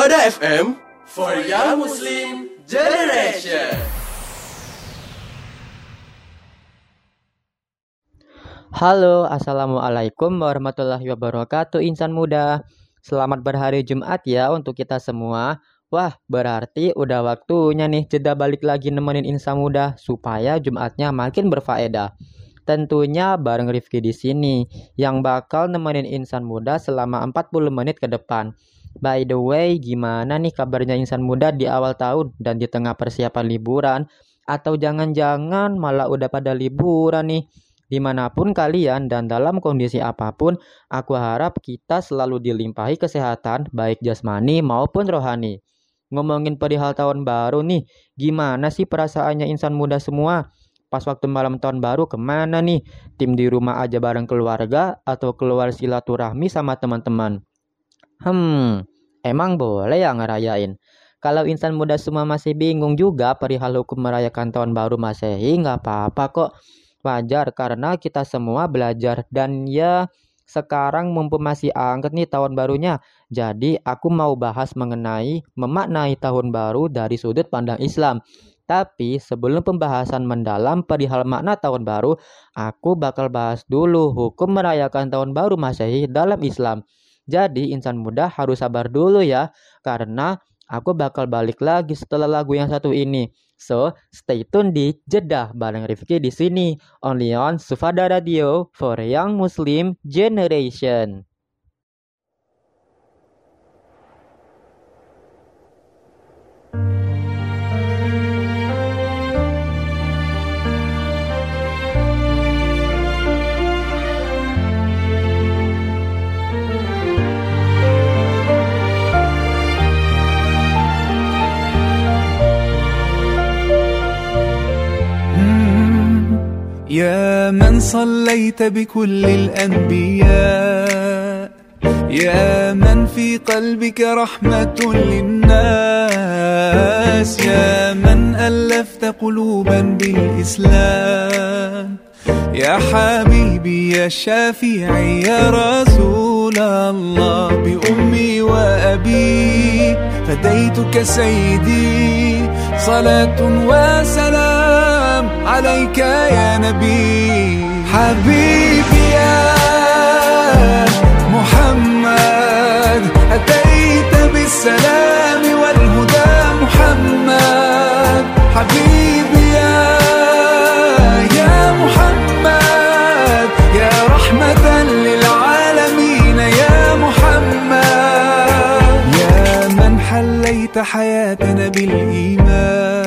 Sufada FM for Young Muslim Generation. Halo, Assalamualaikum warahmatullahi wabarakatuh insan muda. Selamat berhari Jumat ya untuk kita semua. Wah, berarti udah waktunya nih jeda balik lagi nemenin insan muda Supaya Jumatnya makin berfaedah. Tentunya bareng Rifki di sini yang bakal nemenin insan muda selama 40 menit ke depan By the way, gimana nih kabarnya insan muda di awal tahun dan di tengah persiapan liburan? Atau jangan-jangan malah udah pada liburan nih? Di mana pun kalian dan dalam kondisi apa pun, aku harap kita selalu dilimpahi kesehatan baik jasmani maupun rohani. Ngomongin perihal tahun baru nih, gimana sih perasaannya insan muda semua? Pas waktu malam tahun baru ke mana nih? Tim di rumah aja bareng keluarga atau keluar silaturahmi sama teman-teman? Hmm, emang boleh ya ngerayain? Kalau insan muda semua masih bingung juga perihal hukum merayakan tahun baru masehi, nggak apa-apa kok wajar karena kita semua belajar dan ya sekarang mumpung masih angkat nih tahun barunya. Jadi aku mau bahas mengenai memaknai tahun baru dari sudut pandang Islam. Tapi sebelum pembahasan mendalam perihal makna tahun baru, aku bakal bahas dulu hukum merayakan tahun baru Masehi dalam Islam. Jadi insan muda harus sabar dulu ya, karena aku bakal balik lagi setelah lagu yang satu ini. So, stay tune di Jeddah bareng Rifki di sini. Only on Sufada Radio for Young Muslim Generation. يا من صليت بكل الأنبياء يا من في قلبك رحمة للناس يا من ألفت قلوبا بالإسلام. يا حبيبي يا شافعي يا رسول الله بأمي وأبي فديتك سيدي صلاة وسلام. عليك يا نبي. حبيبي يا محمد أتيت بالسلام والهدى محمد. حبيبي يا يا محمد يا رحمة للعالمين يا محمد. يا من حليت حياتنا بالإيمان.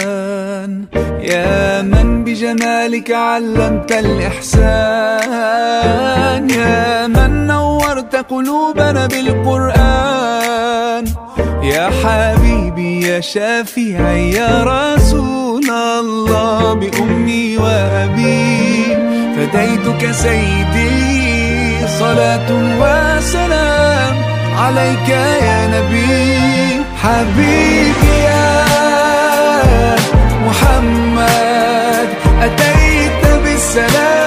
يا من بجمالك علمت الإحسان. يا من نورت قلوبنا بالقرآن. يا حبيبي يا شافعي يا رسول الله. بأمي وأبي فديتك سيدي. صلاة وسلام عليك يا نبي. حبيبي يا محمد أتيت بالسلام.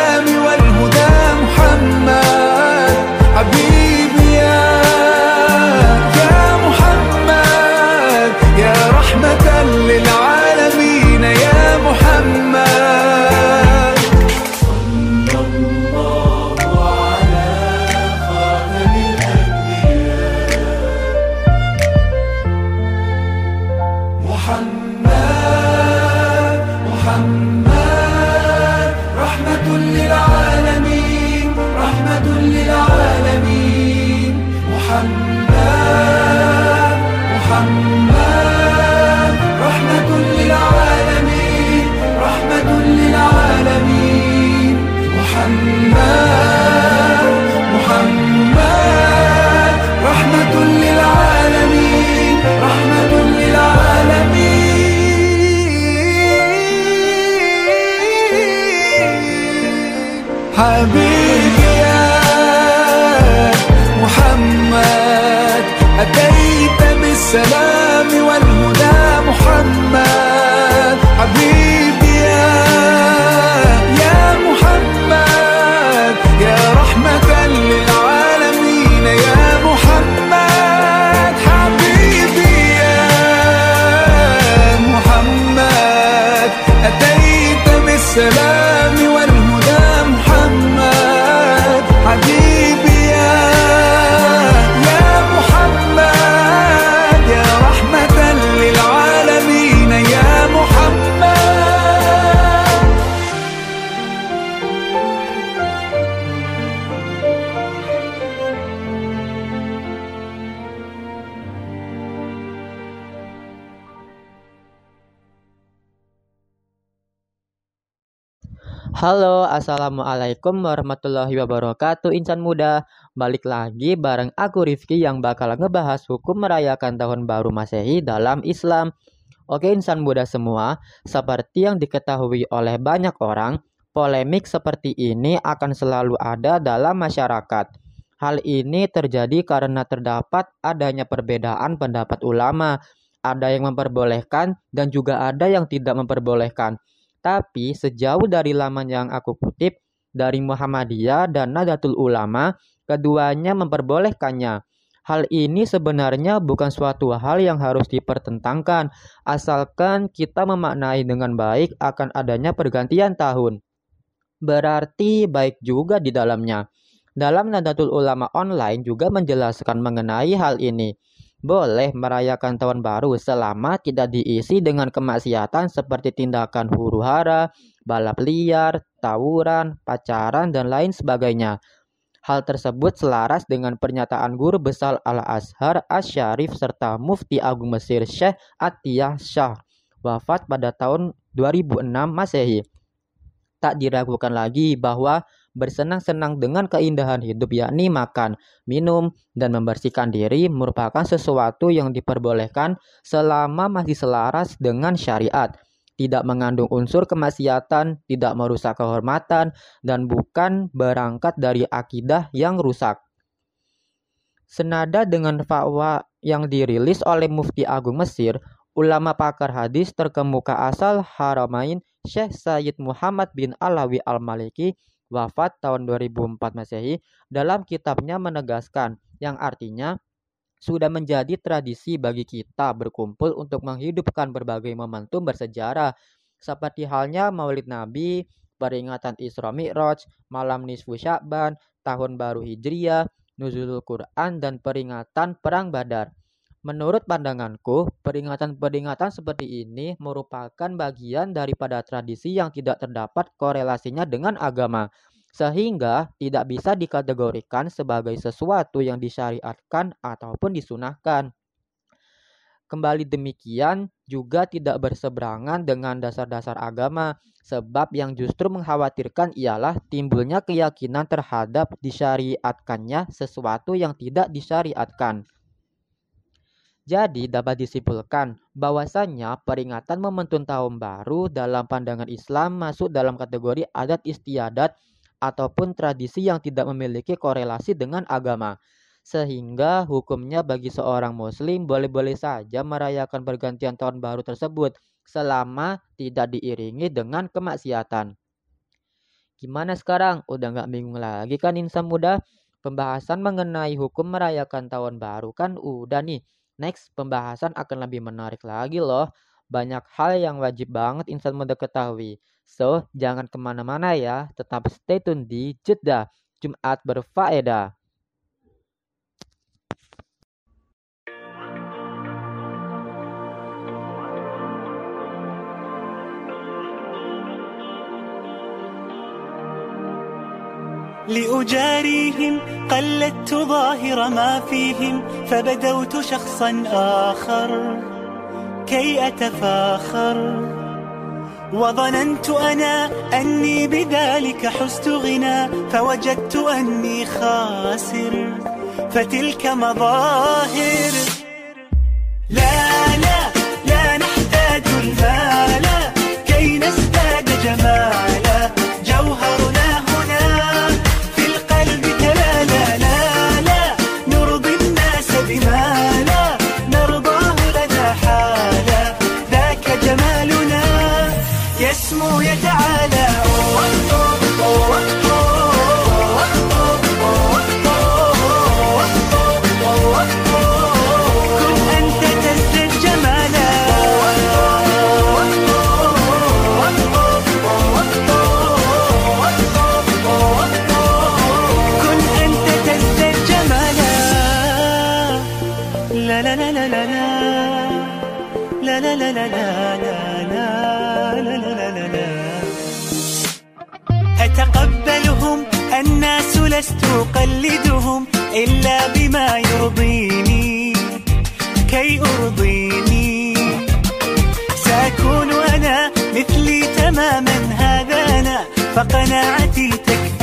said I Assalamualaikum warahmatullahi wabarakatuh Insan muda. Balik lagi bareng aku Rifki yang bakal ngebahas hukum merayakan tahun baru masehi dalam Islam. Oke insan muda semua Seperti yang diketahui oleh banyak orang Polemik seperti ini akan selalu ada dalam masyarakat. Hal ini terjadi karena terdapat adanya perbedaan pendapat ulama. Ada yang memperbolehkan dan juga ada yang tidak memperbolehkan. Tapi sejauh dari laman yang aku kutip dari Muhammadiyah dan Nadatul Ulama, keduanya memperbolehkannya. Hal ini sebenarnya bukan suatu hal yang harus dipertentangkan, asalkan kita memaknai dengan baik akan adanya pergantian tahun. Berarti baik juga di dalamnya. Dalam Nadatul Ulama online juga menjelaskan mengenai hal ini boleh merayakan tahun baru selama tidak diisi dengan kemaksiatan seperti tindakan huru hara, balap liar, tawuran, pacaran, dan lain sebagainya. Hal tersebut selaras dengan pernyataan guru besar Al-Azhar Asyarif serta Mufti Agung Mesir Syekh Atiyah Shah wafat pada tahun 2006 Masehi. Tak diragukan lagi bahwa bersenang-senang dengan keindahan hidup yakni makan, minum, dan membersihkan diri merupakan sesuatu yang diperbolehkan selama masih selaras dengan syariat, tidak mengandung unsur kemaksiatan, tidak merusak kehormatan, dan bukan berangkat dari akidah yang rusak. Senada dengan fatwa yang dirilis oleh Mufti Agung Mesir, ulama pakar hadis terkemuka asal Haramain Syekh Sayyid Muhammad bin Alawi Al-Maliki wafat tahun 2004 Masehi dalam kitabnya menegaskan yang artinya sudah menjadi tradisi bagi kita berkumpul untuk menghidupkan berbagai momentum bersejarah seperti halnya Maulid Nabi, peringatan Isra Mi'raj, malam nisfu Sya'ban, tahun baru Hijriah, nuzulul Quran dan peringatan perang Badar. Menurut pandanganku, peringatan-peringatan seperti ini merupakan bagian daripada tradisi yang tidak terdapat korelasinya dengan agama, sehingga tidak bisa dikategorikan sebagai sesuatu yang disyariatkan ataupun disunahkan. Kembali demikian juga tidak berseberangan dengan dasar-dasar agama, sebab yang justru mengkhawatirkan ialah timbulnya keyakinan terhadap disyariatkannya sesuatu yang tidak disyariatkan. Jadi dapat disimpulkan bahwasannya peringatan momentum tahun baru dalam pandangan Islam masuk dalam kategori adat istiadat ataupun tradisi yang tidak memiliki korelasi dengan agama. Sehingga hukumnya bagi seorang muslim boleh-boleh saja merayakan pergantian tahun baru tersebut selama tidak diiringi dengan kemaksiatan. Gimana sekarang? Udah nggak bingung lagi kan insan muda? Pembahasan mengenai hukum merayakan tahun baru kan udah nih Next, pembahasan akan lebih menarik lagi loh. Banyak hal yang wajib banget insan muda ketahui. So, jangan kemana-mana ya. Tetap stay tune di Jeddah. Jumat berfaedah. لأجاريهم قلدت ظاهر ما فيهم فبدوت شخصا آخر كي أتفاخر وظننت أنا أني بذلك حزت غنى فوجدت أني خاسر. فتلك مظاهر إلا بما يرضيني كي أرضيني. سأكون أنا مثلي تماما هذا أنا فقناعتي تكفيني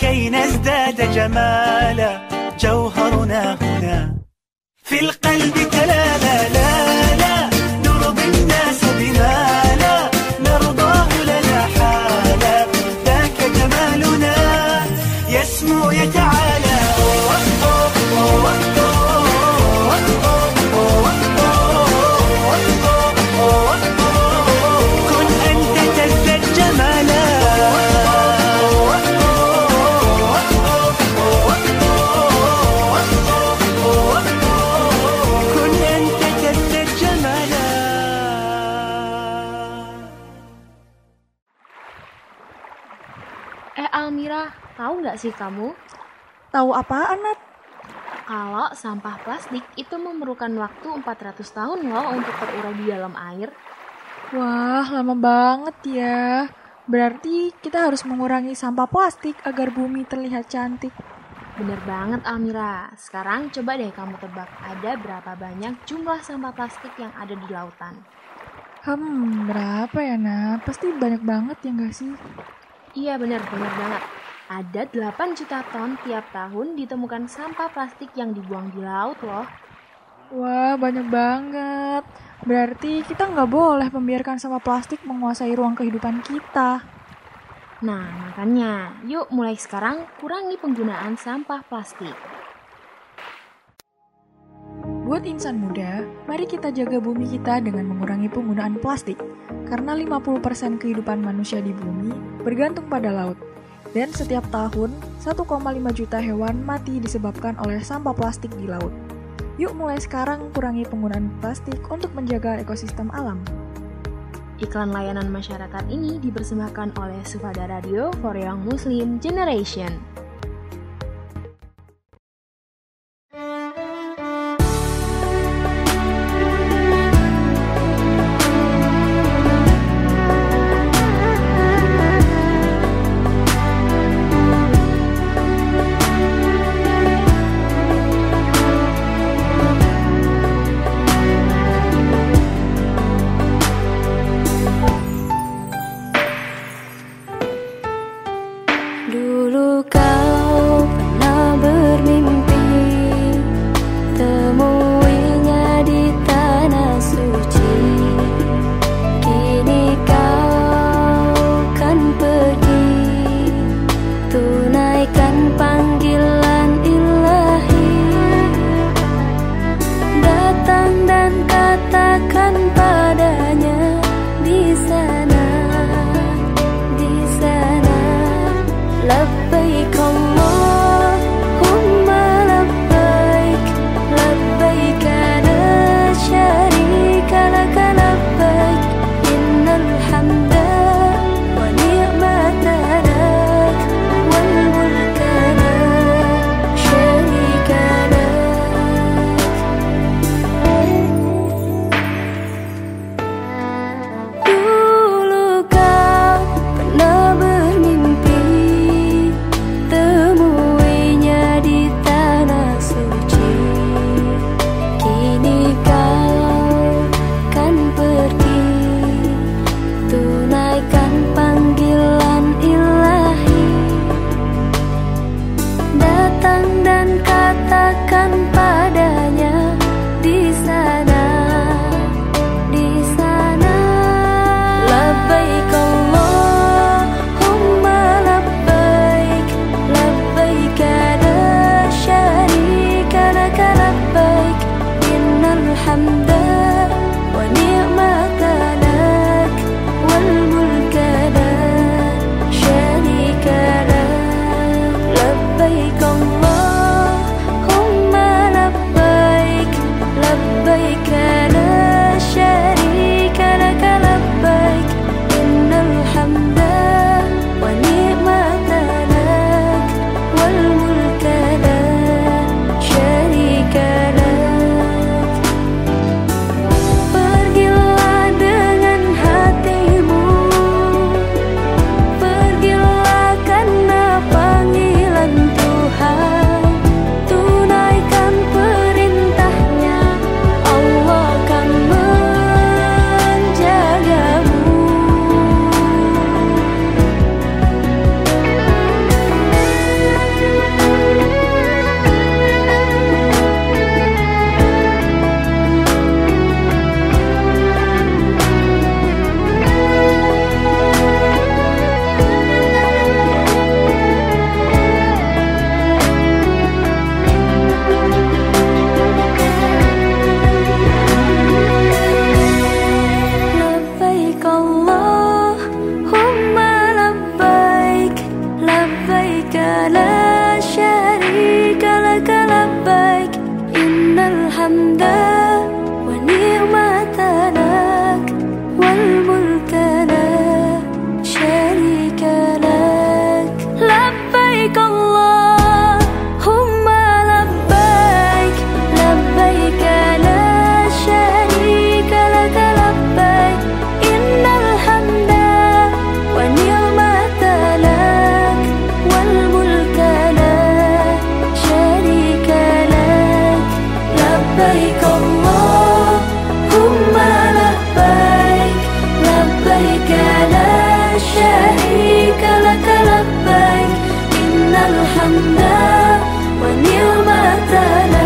كي نزداد جمالا جوهرنا هنا. في القلب كلالا لا لا. نرضي الناس بما لا. نرضاه لنا حالا. ذاك جمالنا. يسمو يتعالى. Nggak sih kamu Tahu apaan, Nat? kalau sampah plastik itu memerlukan waktu 400 tahun loh untuk terurai di dalam air? Wah, lama banget ya. Berarti kita harus mengurangi sampah plastik agar bumi terlihat cantik. Bener banget Almira. Sekarang coba deh kamu tebak ada berapa banyak jumlah sampah plastik yang ada di lautan. Hmm, berapa ya, Nat? Pasti banyak banget ya nggak sih? Iya bener, bener banget. Ada 8 juta ton tiap tahun ditemukan sampah plastik yang dibuang di laut loh. Wah, banyak banget. Berarti kita nggak boleh membiarkan sampah plastik menguasai ruang kehidupan kita. Nah, makanya yuk mulai sekarang kurangi penggunaan sampah plastik. Buat insan muda, mari kita jaga bumi kita dengan mengurangi penggunaan plastik. Karena 50% kehidupan manusia di bumi bergantung pada laut. Dan setiap tahun, 1,5 juta hewan mati disebabkan oleh sampah plastik di laut. Yuk mulai sekarang kurangi penggunaan plastik untuk menjaga ekosistem alam. Iklan layanan masyarakat ini dipersembahkan oleh Sufada Radio for Young Muslim Generation. الحمد ونعمة لك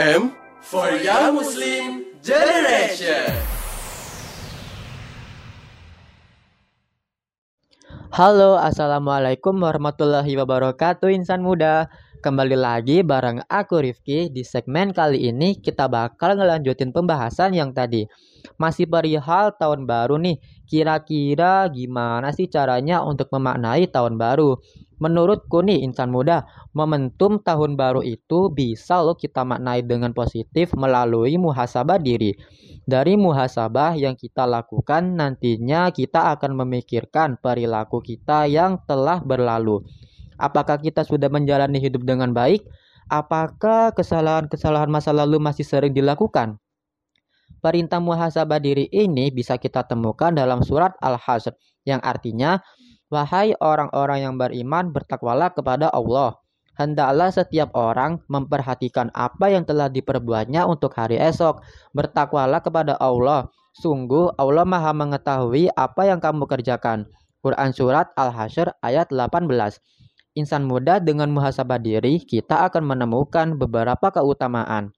FM for Young Muslim Generation. Halo, Assalamualaikum warahmatullahi wabarakatuh insan muda. Kembali lagi bareng aku Rifki. Di segmen kali ini kita bakal ngelanjutin pembahasan yang tadi. Masih perihal tahun baru nih. Kira-kira gimana sih caranya untuk memaknai tahun baru Menurutku nih insan muda Momentum tahun baru itu bisa loh kita maknai dengan positif melalui muhasabah diri dari muhasabah yang kita lakukan nantinya kita akan memikirkan perilaku kita yang telah berlalu. Apakah kita sudah menjalani hidup dengan baik? Apakah kesalahan-kesalahan masa lalu masih sering dilakukan? Perintah muhasabah diri ini bisa kita temukan dalam surat Al-Hasr yang artinya Wahai orang-orang yang beriman, bertakwalah kepada Allah. Hendaklah setiap orang memperhatikan apa yang telah diperbuatnya untuk hari esok. Bertakwalah kepada Allah. Sungguh Allah maha mengetahui apa yang kamu kerjakan. Quran Surat Al-Hasyr ayat 18 Insan muda dengan muhasabah diri, kita akan menemukan beberapa keutamaan.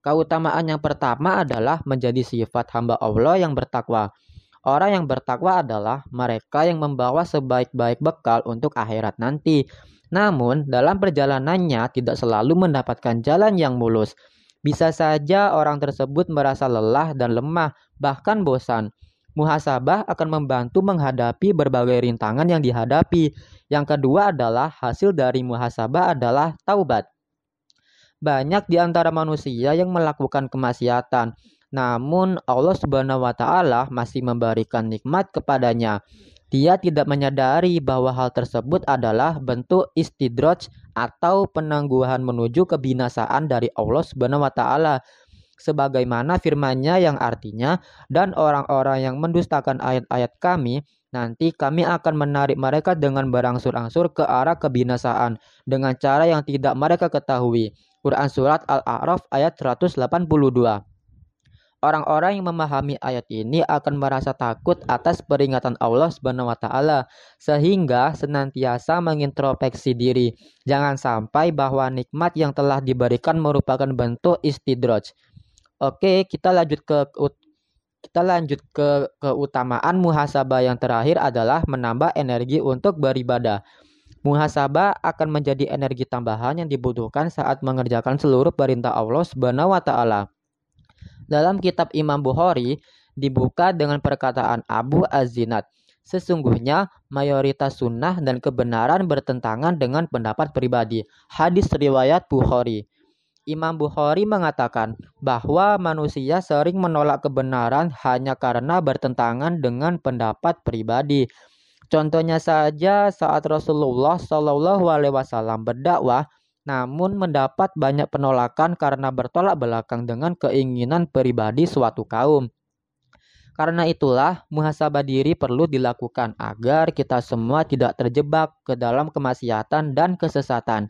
Keutamaan yang pertama adalah menjadi sifat hamba Allah yang bertakwa. Orang yang bertakwa adalah mereka yang membawa sebaik-baik bekal untuk akhirat nanti. Namun, dalam perjalanannya tidak selalu mendapatkan jalan yang mulus. Bisa saja orang tersebut merasa lelah dan lemah, bahkan bosan. Muhasabah akan membantu menghadapi berbagai rintangan yang dihadapi. Yang kedua adalah hasil dari muhasabah adalah taubat. Banyak di antara manusia yang melakukan kemaksiatan, namun Allah Subhanahu wa taala masih memberikan nikmat kepadanya. Dia tidak menyadari bahwa hal tersebut adalah bentuk istidraj atau penangguhan menuju kebinasaan dari Allah Subhanahu wa taala. Sebagaimana firman-Nya yang artinya dan orang-orang yang mendustakan ayat-ayat kami nanti kami akan menarik mereka dengan berangsur-angsur ke arah kebinasaan dengan cara yang tidak mereka ketahui. Quran surat Al-A'raf ayat 182. Orang-orang yang memahami ayat ini akan merasa takut atas peringatan Allah Subhanahu wa taala sehingga senantiasa mengintrospeksi diri. Jangan sampai bahwa nikmat yang telah diberikan merupakan bentuk istidraj. Oke, kita lanjut ke kita lanjut ke keutamaan muhasabah yang terakhir adalah menambah energi untuk beribadah. Muhasabah akan menjadi energi tambahan yang dibutuhkan saat mengerjakan seluruh perintah Allah Subhanahu wa taala. Dalam kitab Imam Bukhari dibuka dengan perkataan Abu Azinat. Sesungguhnya mayoritas sunnah dan kebenaran bertentangan dengan pendapat pribadi. Hadis riwayat Bukhari. Imam Bukhari mengatakan bahwa manusia sering menolak kebenaran hanya karena bertentangan dengan pendapat pribadi. Contohnya saja saat Rasulullah Shallallahu Alaihi Wasallam berdakwah, namun mendapat banyak penolakan karena bertolak belakang dengan keinginan pribadi suatu kaum. Karena itulah, muhasabah diri perlu dilakukan agar kita semua tidak terjebak ke dalam kemaksiatan dan kesesatan.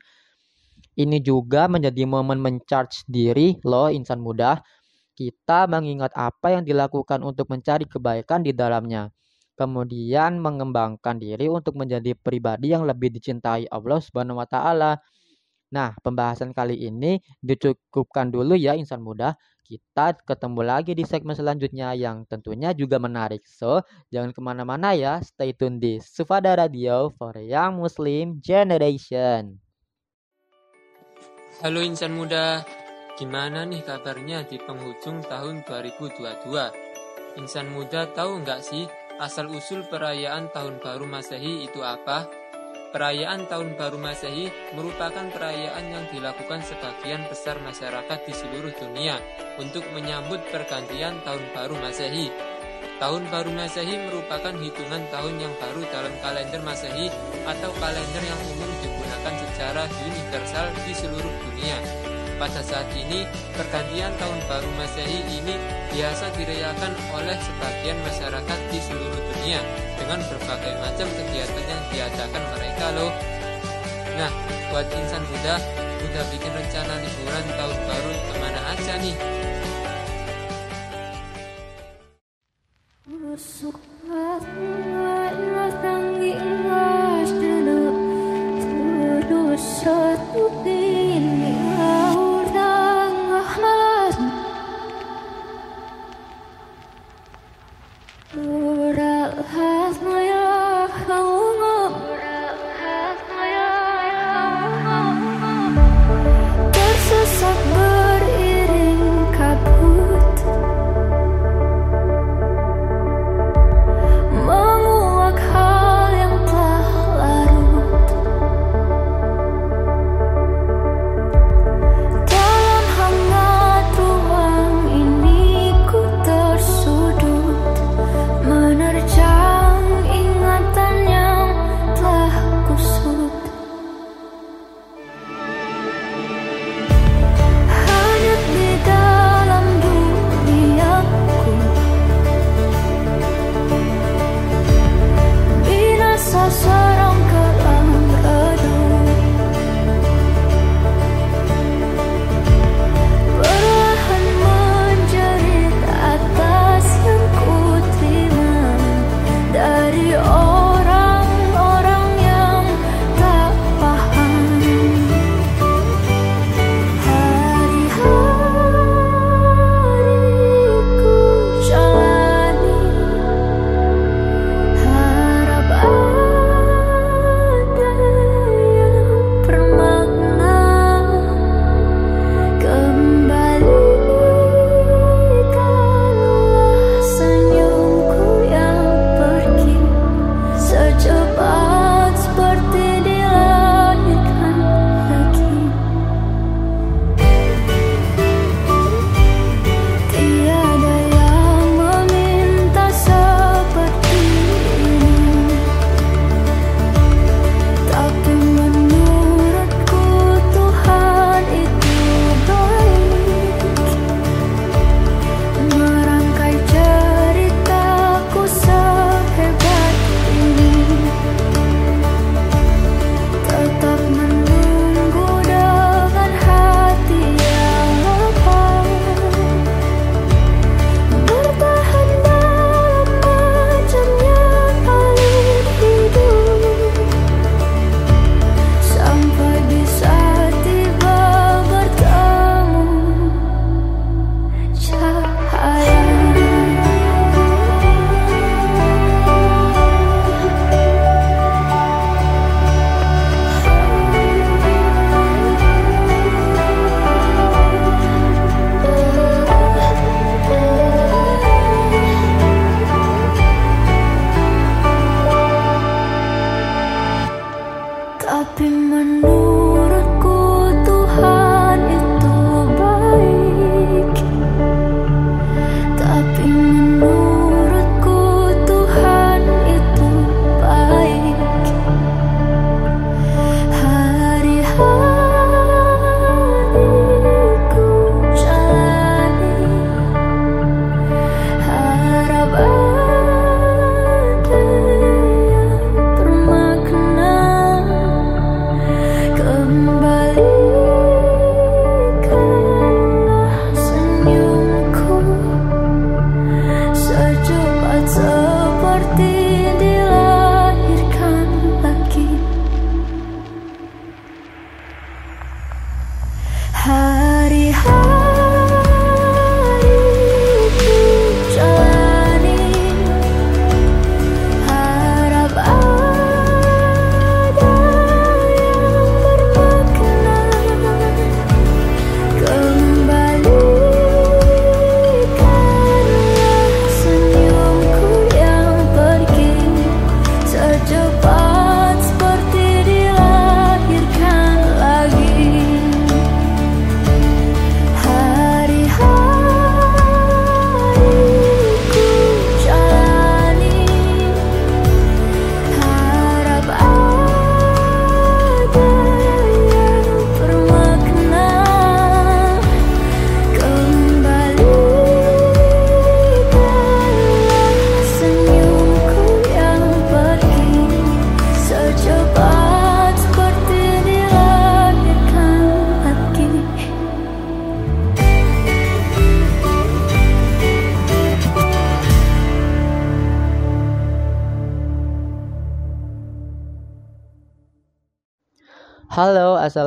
Ini juga menjadi momen mencharge diri loh insan muda. Kita mengingat apa yang dilakukan untuk mencari kebaikan di dalamnya. Kemudian mengembangkan diri untuk menjadi pribadi yang lebih dicintai Allah Subhanahu wa taala. Nah, pembahasan kali ini dicukupkan dulu ya insan muda. Kita ketemu lagi di segmen selanjutnya yang tentunya juga menarik. So, jangan ke mana-mana ya. Stay tune di Sufada Radio for Young Muslim Generation. Halo insan muda, gimana nih kabarnya di penghujung tahun 2022? Insan muda tahu nggak sih asal-usul perayaan tahun baru masehi itu apa? Perayaan Tahun Baru Masehi merupakan perayaan yang dilakukan sebagian besar masyarakat di seluruh dunia untuk menyambut pergantian Tahun Baru Masehi. Tahun Baru Masehi merupakan hitungan tahun yang baru dalam kalender Masehi atau kalender yang umum digunakan secara universal di seluruh dunia. Pada saat ini, pergantian Tahun Baru Masehi ini biasa dirayakan oleh sebagian masyarakat di seluruh dunia dengan berbagai macam kegiatan yang diadakan mereka loh. Nah, buat insan muda, udah bikin rencana liburan tahun baru ke mana aja nih?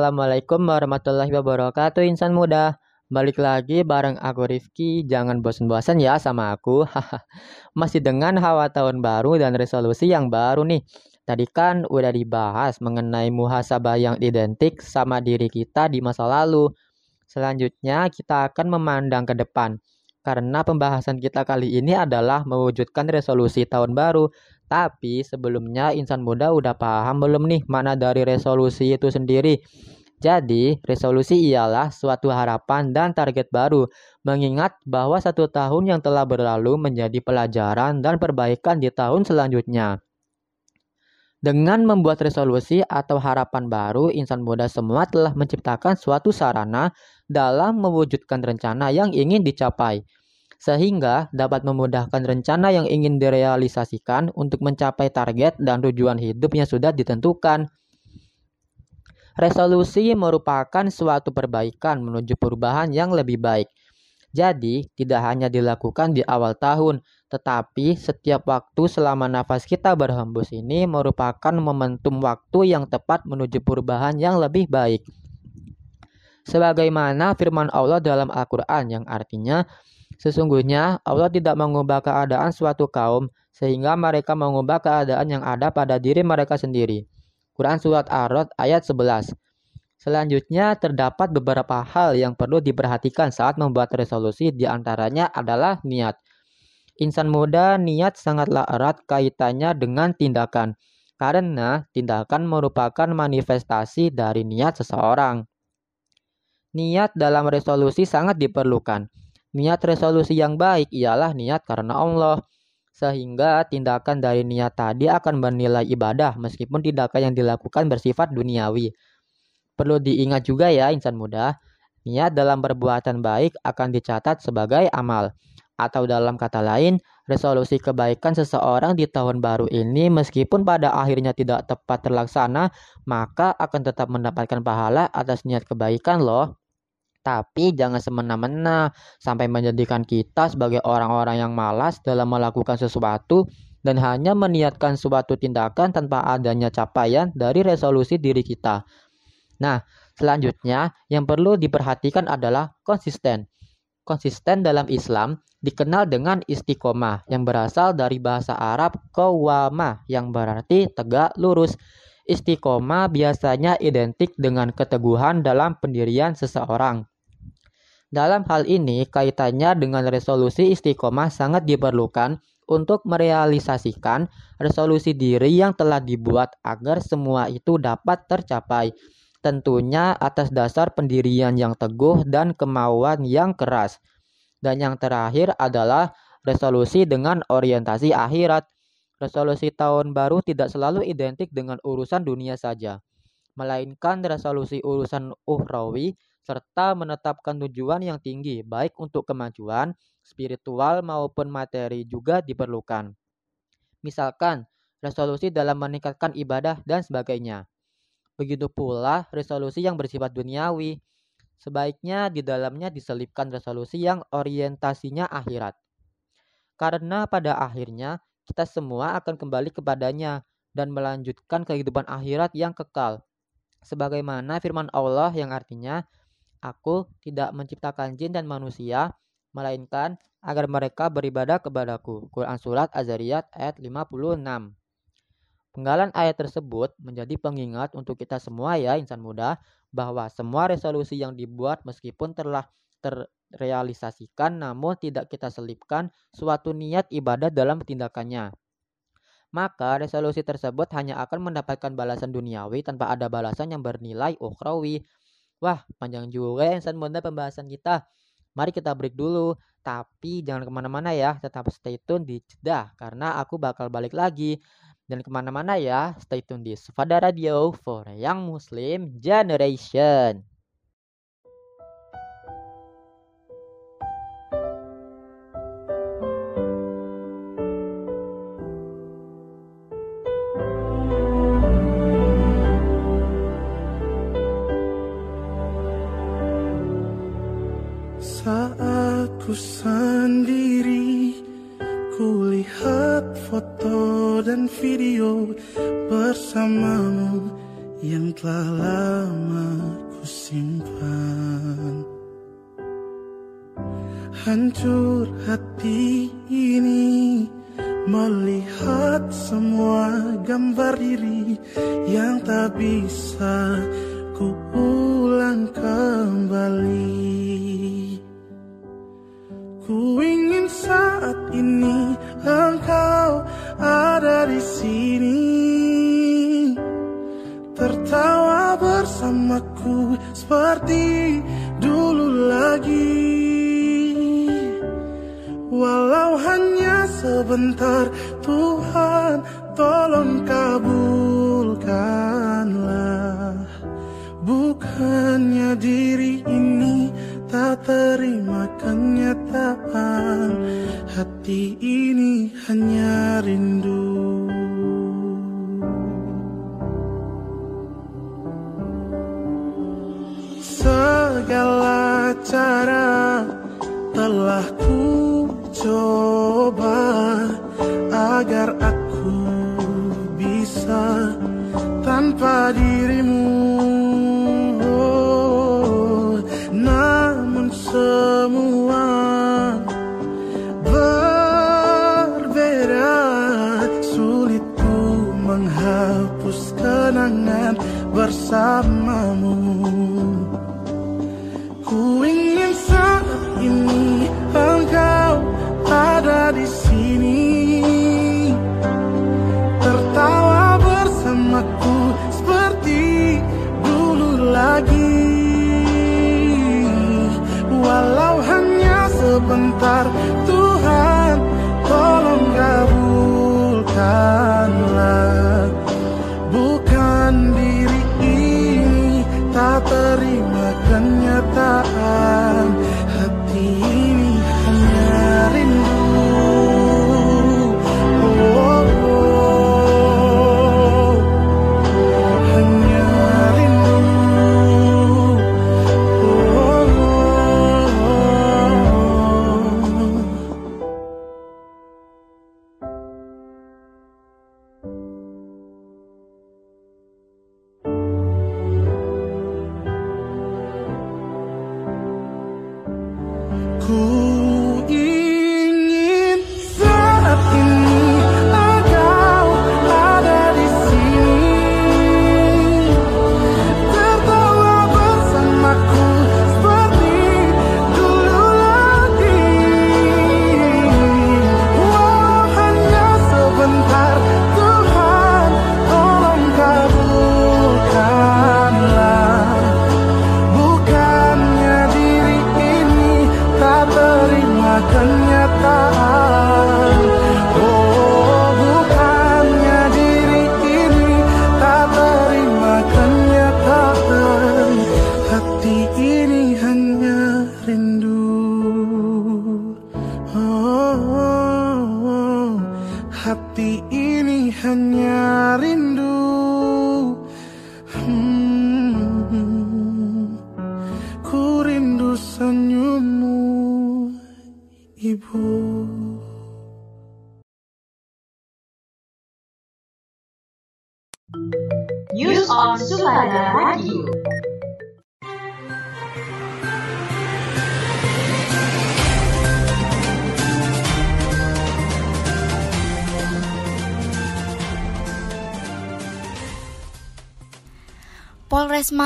Assalamualaikum warahmatullahi wabarakatuh insan muda. Balik lagi bareng aku Rifki. Jangan bosan-bosan ya sama aku. Masih dengan hawa tahun baru dan resolusi yang baru nih. Tadi kan udah dibahas mengenai muhasabah yang identik sama diri kita di masa lalu. Selanjutnya kita akan memandang ke depan. Karena pembahasan kita kali ini adalah mewujudkan resolusi tahun baru. Tapi sebelumnya insan muda udah paham belum nih mana dari resolusi itu sendiri? Jadi, resolusi ialah suatu harapan dan target baru, mengingat bahwa satu tahun yang telah berlalu menjadi pelajaran dan perbaikan di tahun selanjutnya. Dengan membuat resolusi atau harapan baru, insan muda semua telah menciptakan suatu sarana dalam mewujudkan rencana yang ingin dicapai, sehingga dapat memudahkan rencana yang ingin direalisasikan untuk mencapai target dan tujuan hidup yang sudah ditentukan. Resolusi merupakan suatu perbaikan menuju perubahan yang lebih baik. Jadi, tidak hanya dilakukan di awal tahun, tetapi setiap waktu selama nafas kita berhembus ini merupakan momentum waktu yang tepat menuju perubahan yang lebih baik. Sebagaimana firman Allah dalam Al-Quran yang artinya, Sesungguhnya Allah tidak mengubah keadaan suatu kaum sehingga mereka mengubah keadaan yang ada pada diri mereka sendiri. Quran Surat Ar-Rod ayat 11 Selanjutnya terdapat beberapa hal yang perlu diperhatikan saat membuat resolusi di antaranya adalah niat. Insan muda niat sangatlah erat kaitannya dengan tindakan, karena tindakan merupakan manifestasi dari niat seseorang. Niat dalam resolusi sangat diperlukan. Niat resolusi yang baik ialah niat karena Allah, sehingga tindakan dari niat tadi akan bernilai ibadah meskipun tindakan yang dilakukan bersifat duniawi. Perlu diingat juga ya insan muda, niat dalam perbuatan baik akan dicatat sebagai amal. Atau dalam kata lain, resolusi kebaikan seseorang di tahun baru ini meskipun pada akhirnya tidak tepat terlaksana, maka akan tetap mendapatkan pahala atas niat kebaikan loh. Tapi jangan semena-mena sampai menjadikan kita sebagai orang-orang yang malas dalam melakukan sesuatu dan hanya meniatkan suatu tindakan tanpa adanya capaian dari resolusi diri kita. Nah, selanjutnya yang perlu diperhatikan adalah konsisten. Konsisten dalam Islam dikenal dengan istiqomah yang berasal dari bahasa Arab kawama yang berarti tegak lurus. Istiqomah biasanya identik dengan keteguhan dalam pendirian seseorang. Dalam hal ini, kaitannya dengan resolusi istiqomah sangat diperlukan untuk merealisasikan resolusi diri yang telah dibuat agar semua itu dapat tercapai. Tentunya atas dasar pendirian yang teguh dan kemauan yang keras. Dan yang terakhir adalah resolusi dengan orientasi akhirat. Resolusi tahun baru tidak selalu identik dengan urusan dunia saja, melainkan resolusi urusan uhrawi serta menetapkan tujuan yang tinggi baik untuk kemajuan spiritual maupun materi juga diperlukan. Misalkan, resolusi dalam meningkatkan ibadah dan sebagainya. Begitu pula resolusi yang bersifat duniawi, Sebaiknya di dalamnya diselipkan resolusi yang orientasinya akhirat. Karena pada akhirnya kita semua akan kembali kepadanya dan melanjutkan kehidupan akhirat yang kekal. Sebagaimana firman Allah yang artinya, Aku tidak menciptakan jin dan manusia, melainkan agar mereka beribadah kepadaku. Quran Surat Az-Zariyat ayat 56 Penggalan ayat tersebut menjadi pengingat untuk kita semua ya insan muda bahwa semua resolusi yang dibuat meskipun telah terrealisasikan namun tidak kita selipkan suatu niat ibadah dalam tindakannya. Maka resolusi tersebut hanya akan mendapatkan balasan duniawi tanpa ada balasan yang bernilai ukhrawi. Wah, panjang juga ya insan muda pembahasan kita. Mari kita break dulu. Tapi jangan ke mana-mana ya, tetap stay tune di Jeddah karena aku bakal balik lagi dan ke mana-mana ya, stay tune di Sufada Radio for Young Muslim Generation. Saat ku sendiri Kulihat foto dan video bersamamu yang telah lama ku simpan. Hancur hati ini melihat semua gambar diri yang tak bisa ku ulang kembali. Saat ini engkau ada di sini. Tertawa bersamaku seperti dulu lagi. Walau hanya sebentar Tuhan tolong kabulkanlah. Bukannya diri ini tak terima kenyataan. Hati ini hanya rindu. Segala cara telah ku coba Agar aku bisa tanpa dirimu semua berbeda Sulit ku menghapus kenangan bersamamu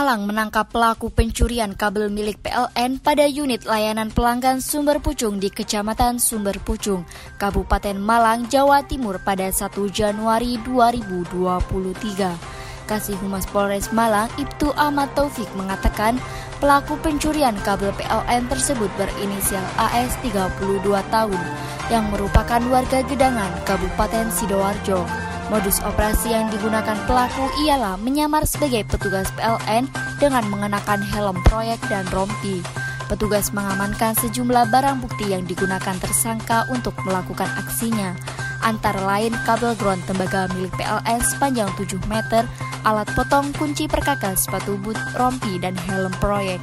Malang menangkap pelaku pencurian kabel milik PLN pada unit layanan pelanggan Sumber Pucung di Kecamatan Sumber Pucung, Kabupaten Malang, Jawa Timur pada 1 Januari 2023. Kasih Humas Polres Malang, Ibtu Ahmad Taufik mengatakan pelaku pencurian kabel PLN tersebut berinisial AS 32 tahun yang merupakan warga Gedangan, Kabupaten Sidoarjo. Modus operasi yang digunakan pelaku ialah menyamar sebagai petugas PLN dengan mengenakan helm proyek dan rompi. Petugas mengamankan sejumlah barang bukti yang digunakan tersangka untuk melakukan aksinya, antara lain kabel ground tembaga milik PLN sepanjang 7 meter, alat potong kunci perkakas sepatu boot, rompi, dan helm proyek.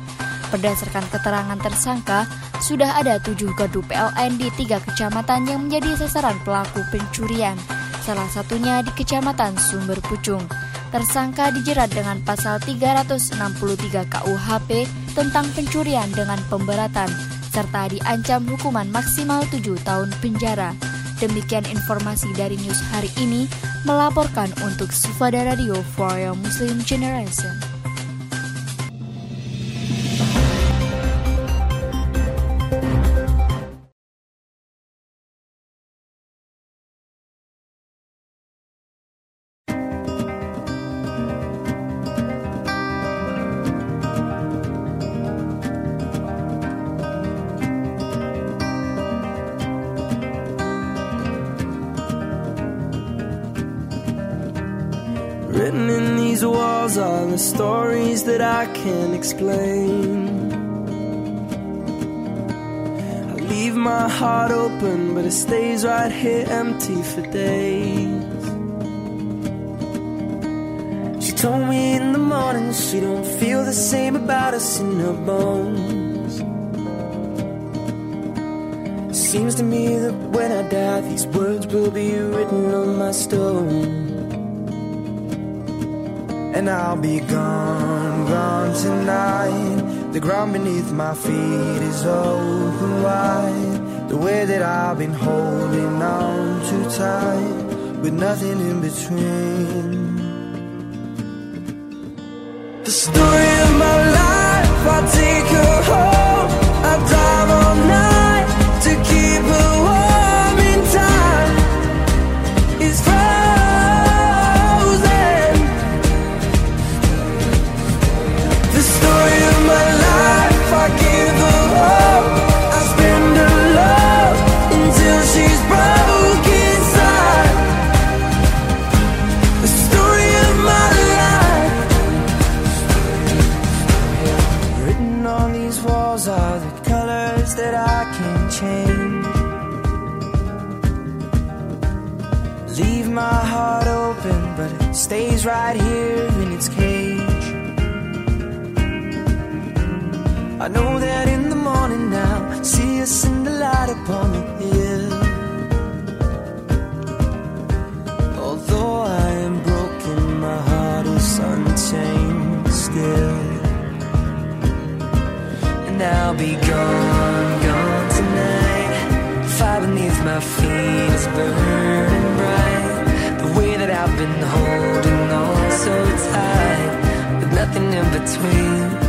Berdasarkan keterangan tersangka, sudah ada tujuh gardu PLN di tiga kecamatan yang menjadi sasaran pelaku pencurian salah satunya di Kecamatan Sumber Pucung. tersangka dijerat dengan pasal 363 KUHP tentang pencurian dengan pemberatan serta diancam hukuman maksimal 7 tahun penjara. Demikian informasi dari news hari ini melaporkan untuk Sufada Radio for Muslim Generation. The stories that I can't explain. I leave my heart open, but it stays right here empty for days. She told me in the morning she don't feel the same about us in her bones. Seems to me that when I die, these words will be written on my stone. And I'll be gone, gone tonight. The ground beneath my feet is open wide. The way that I've been holding on too tight, with nothing in between. The story of my life, I take her home. I drive all night upon the hill. Although I am broken, my heart is unchained still. And I'll be gone, gone tonight. The fire beneath my feet is burning bright. The way that I've been holding on so tight, with nothing in between.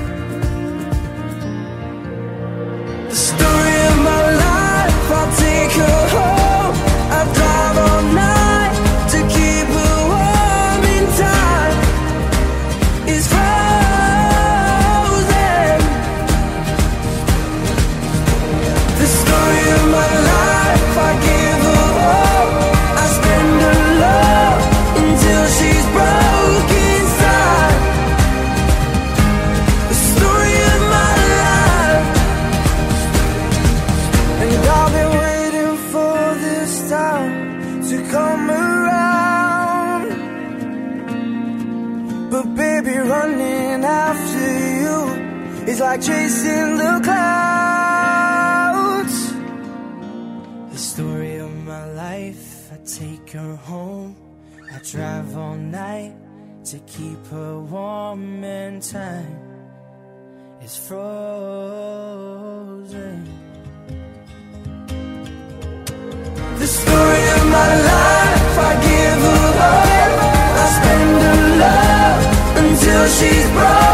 Time is frozen. The story of my life, I give her hope. I spend her love until she's broke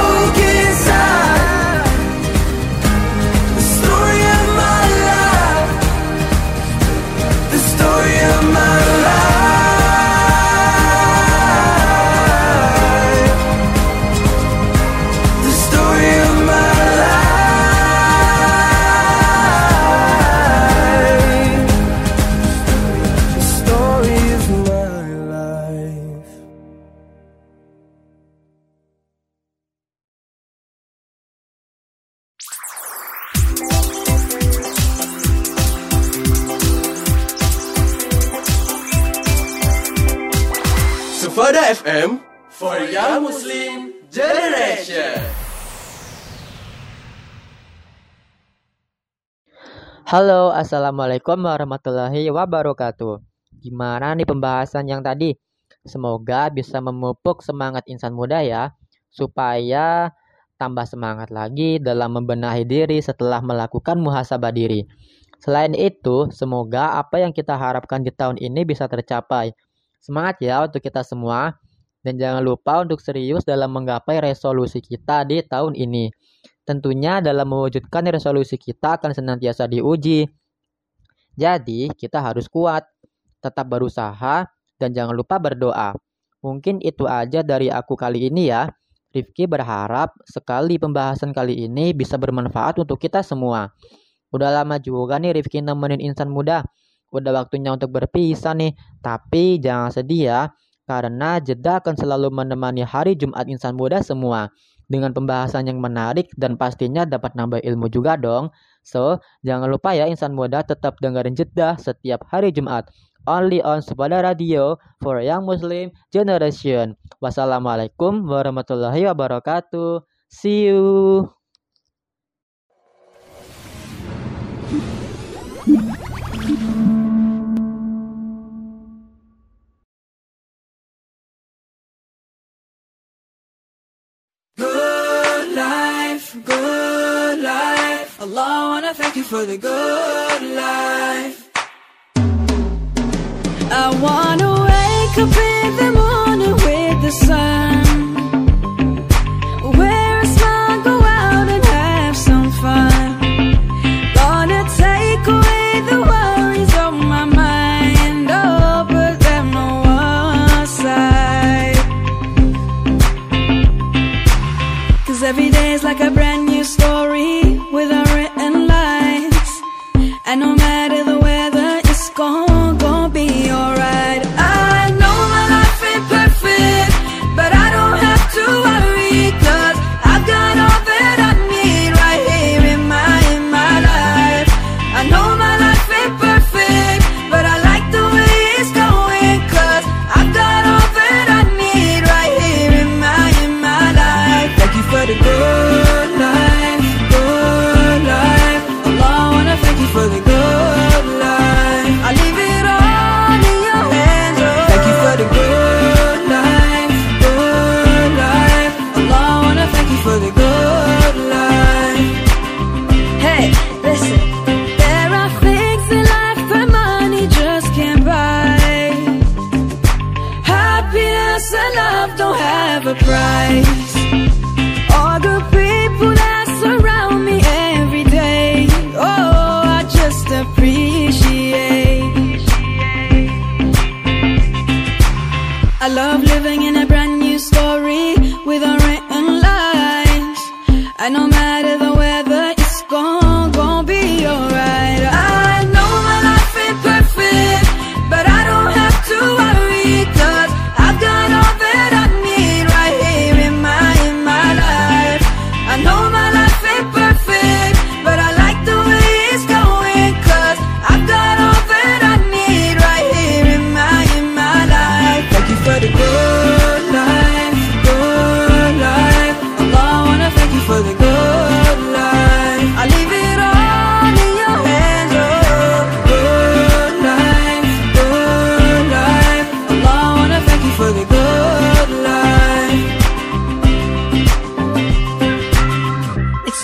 Halo, assalamualaikum warahmatullahi wabarakatuh. Gimana nih pembahasan yang tadi? Semoga bisa memupuk semangat insan muda ya, supaya tambah semangat lagi dalam membenahi diri setelah melakukan muhasabah diri. Selain itu, semoga apa yang kita harapkan di tahun ini bisa tercapai. Semangat ya untuk kita semua, dan jangan lupa untuk serius dalam menggapai resolusi kita di tahun ini. Tentunya dalam mewujudkan resolusi kita akan senantiasa diuji. Jadi, kita harus kuat, tetap berusaha, dan jangan lupa berdoa. Mungkin itu aja dari aku kali ini ya. Rifki berharap sekali pembahasan kali ini bisa bermanfaat untuk kita semua. Udah lama juga nih Rifki nemenin insan muda. Udah waktunya untuk berpisah nih. Tapi jangan sedih ya, karena jeda akan selalu menemani hari Jumat insan muda semua dengan pembahasan yang menarik dan pastinya dapat nambah ilmu juga dong. So, jangan lupa ya insan muda tetap dengerin Jeddah setiap hari Jumat. Only on Sepada Radio for Young Muslim Generation. Wassalamualaikum warahmatullahi wabarakatuh. See you. Allah, wanna thank you for the good life. I wanna wake up in the morning with the sun.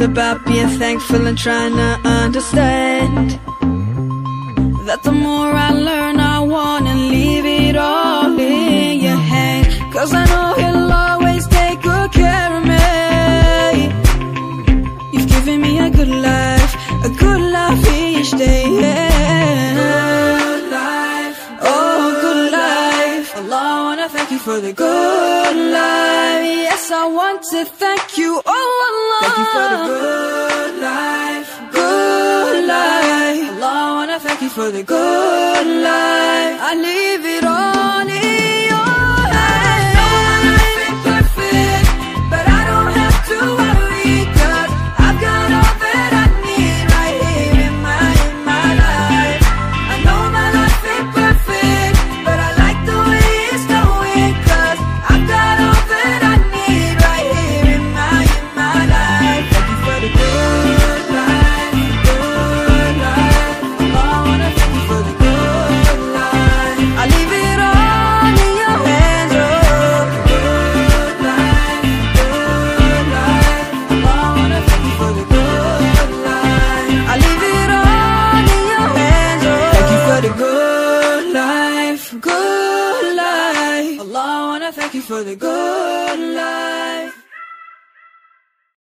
It's about being thankful and trying to understand That the more I learn, I wanna leave good life. I live it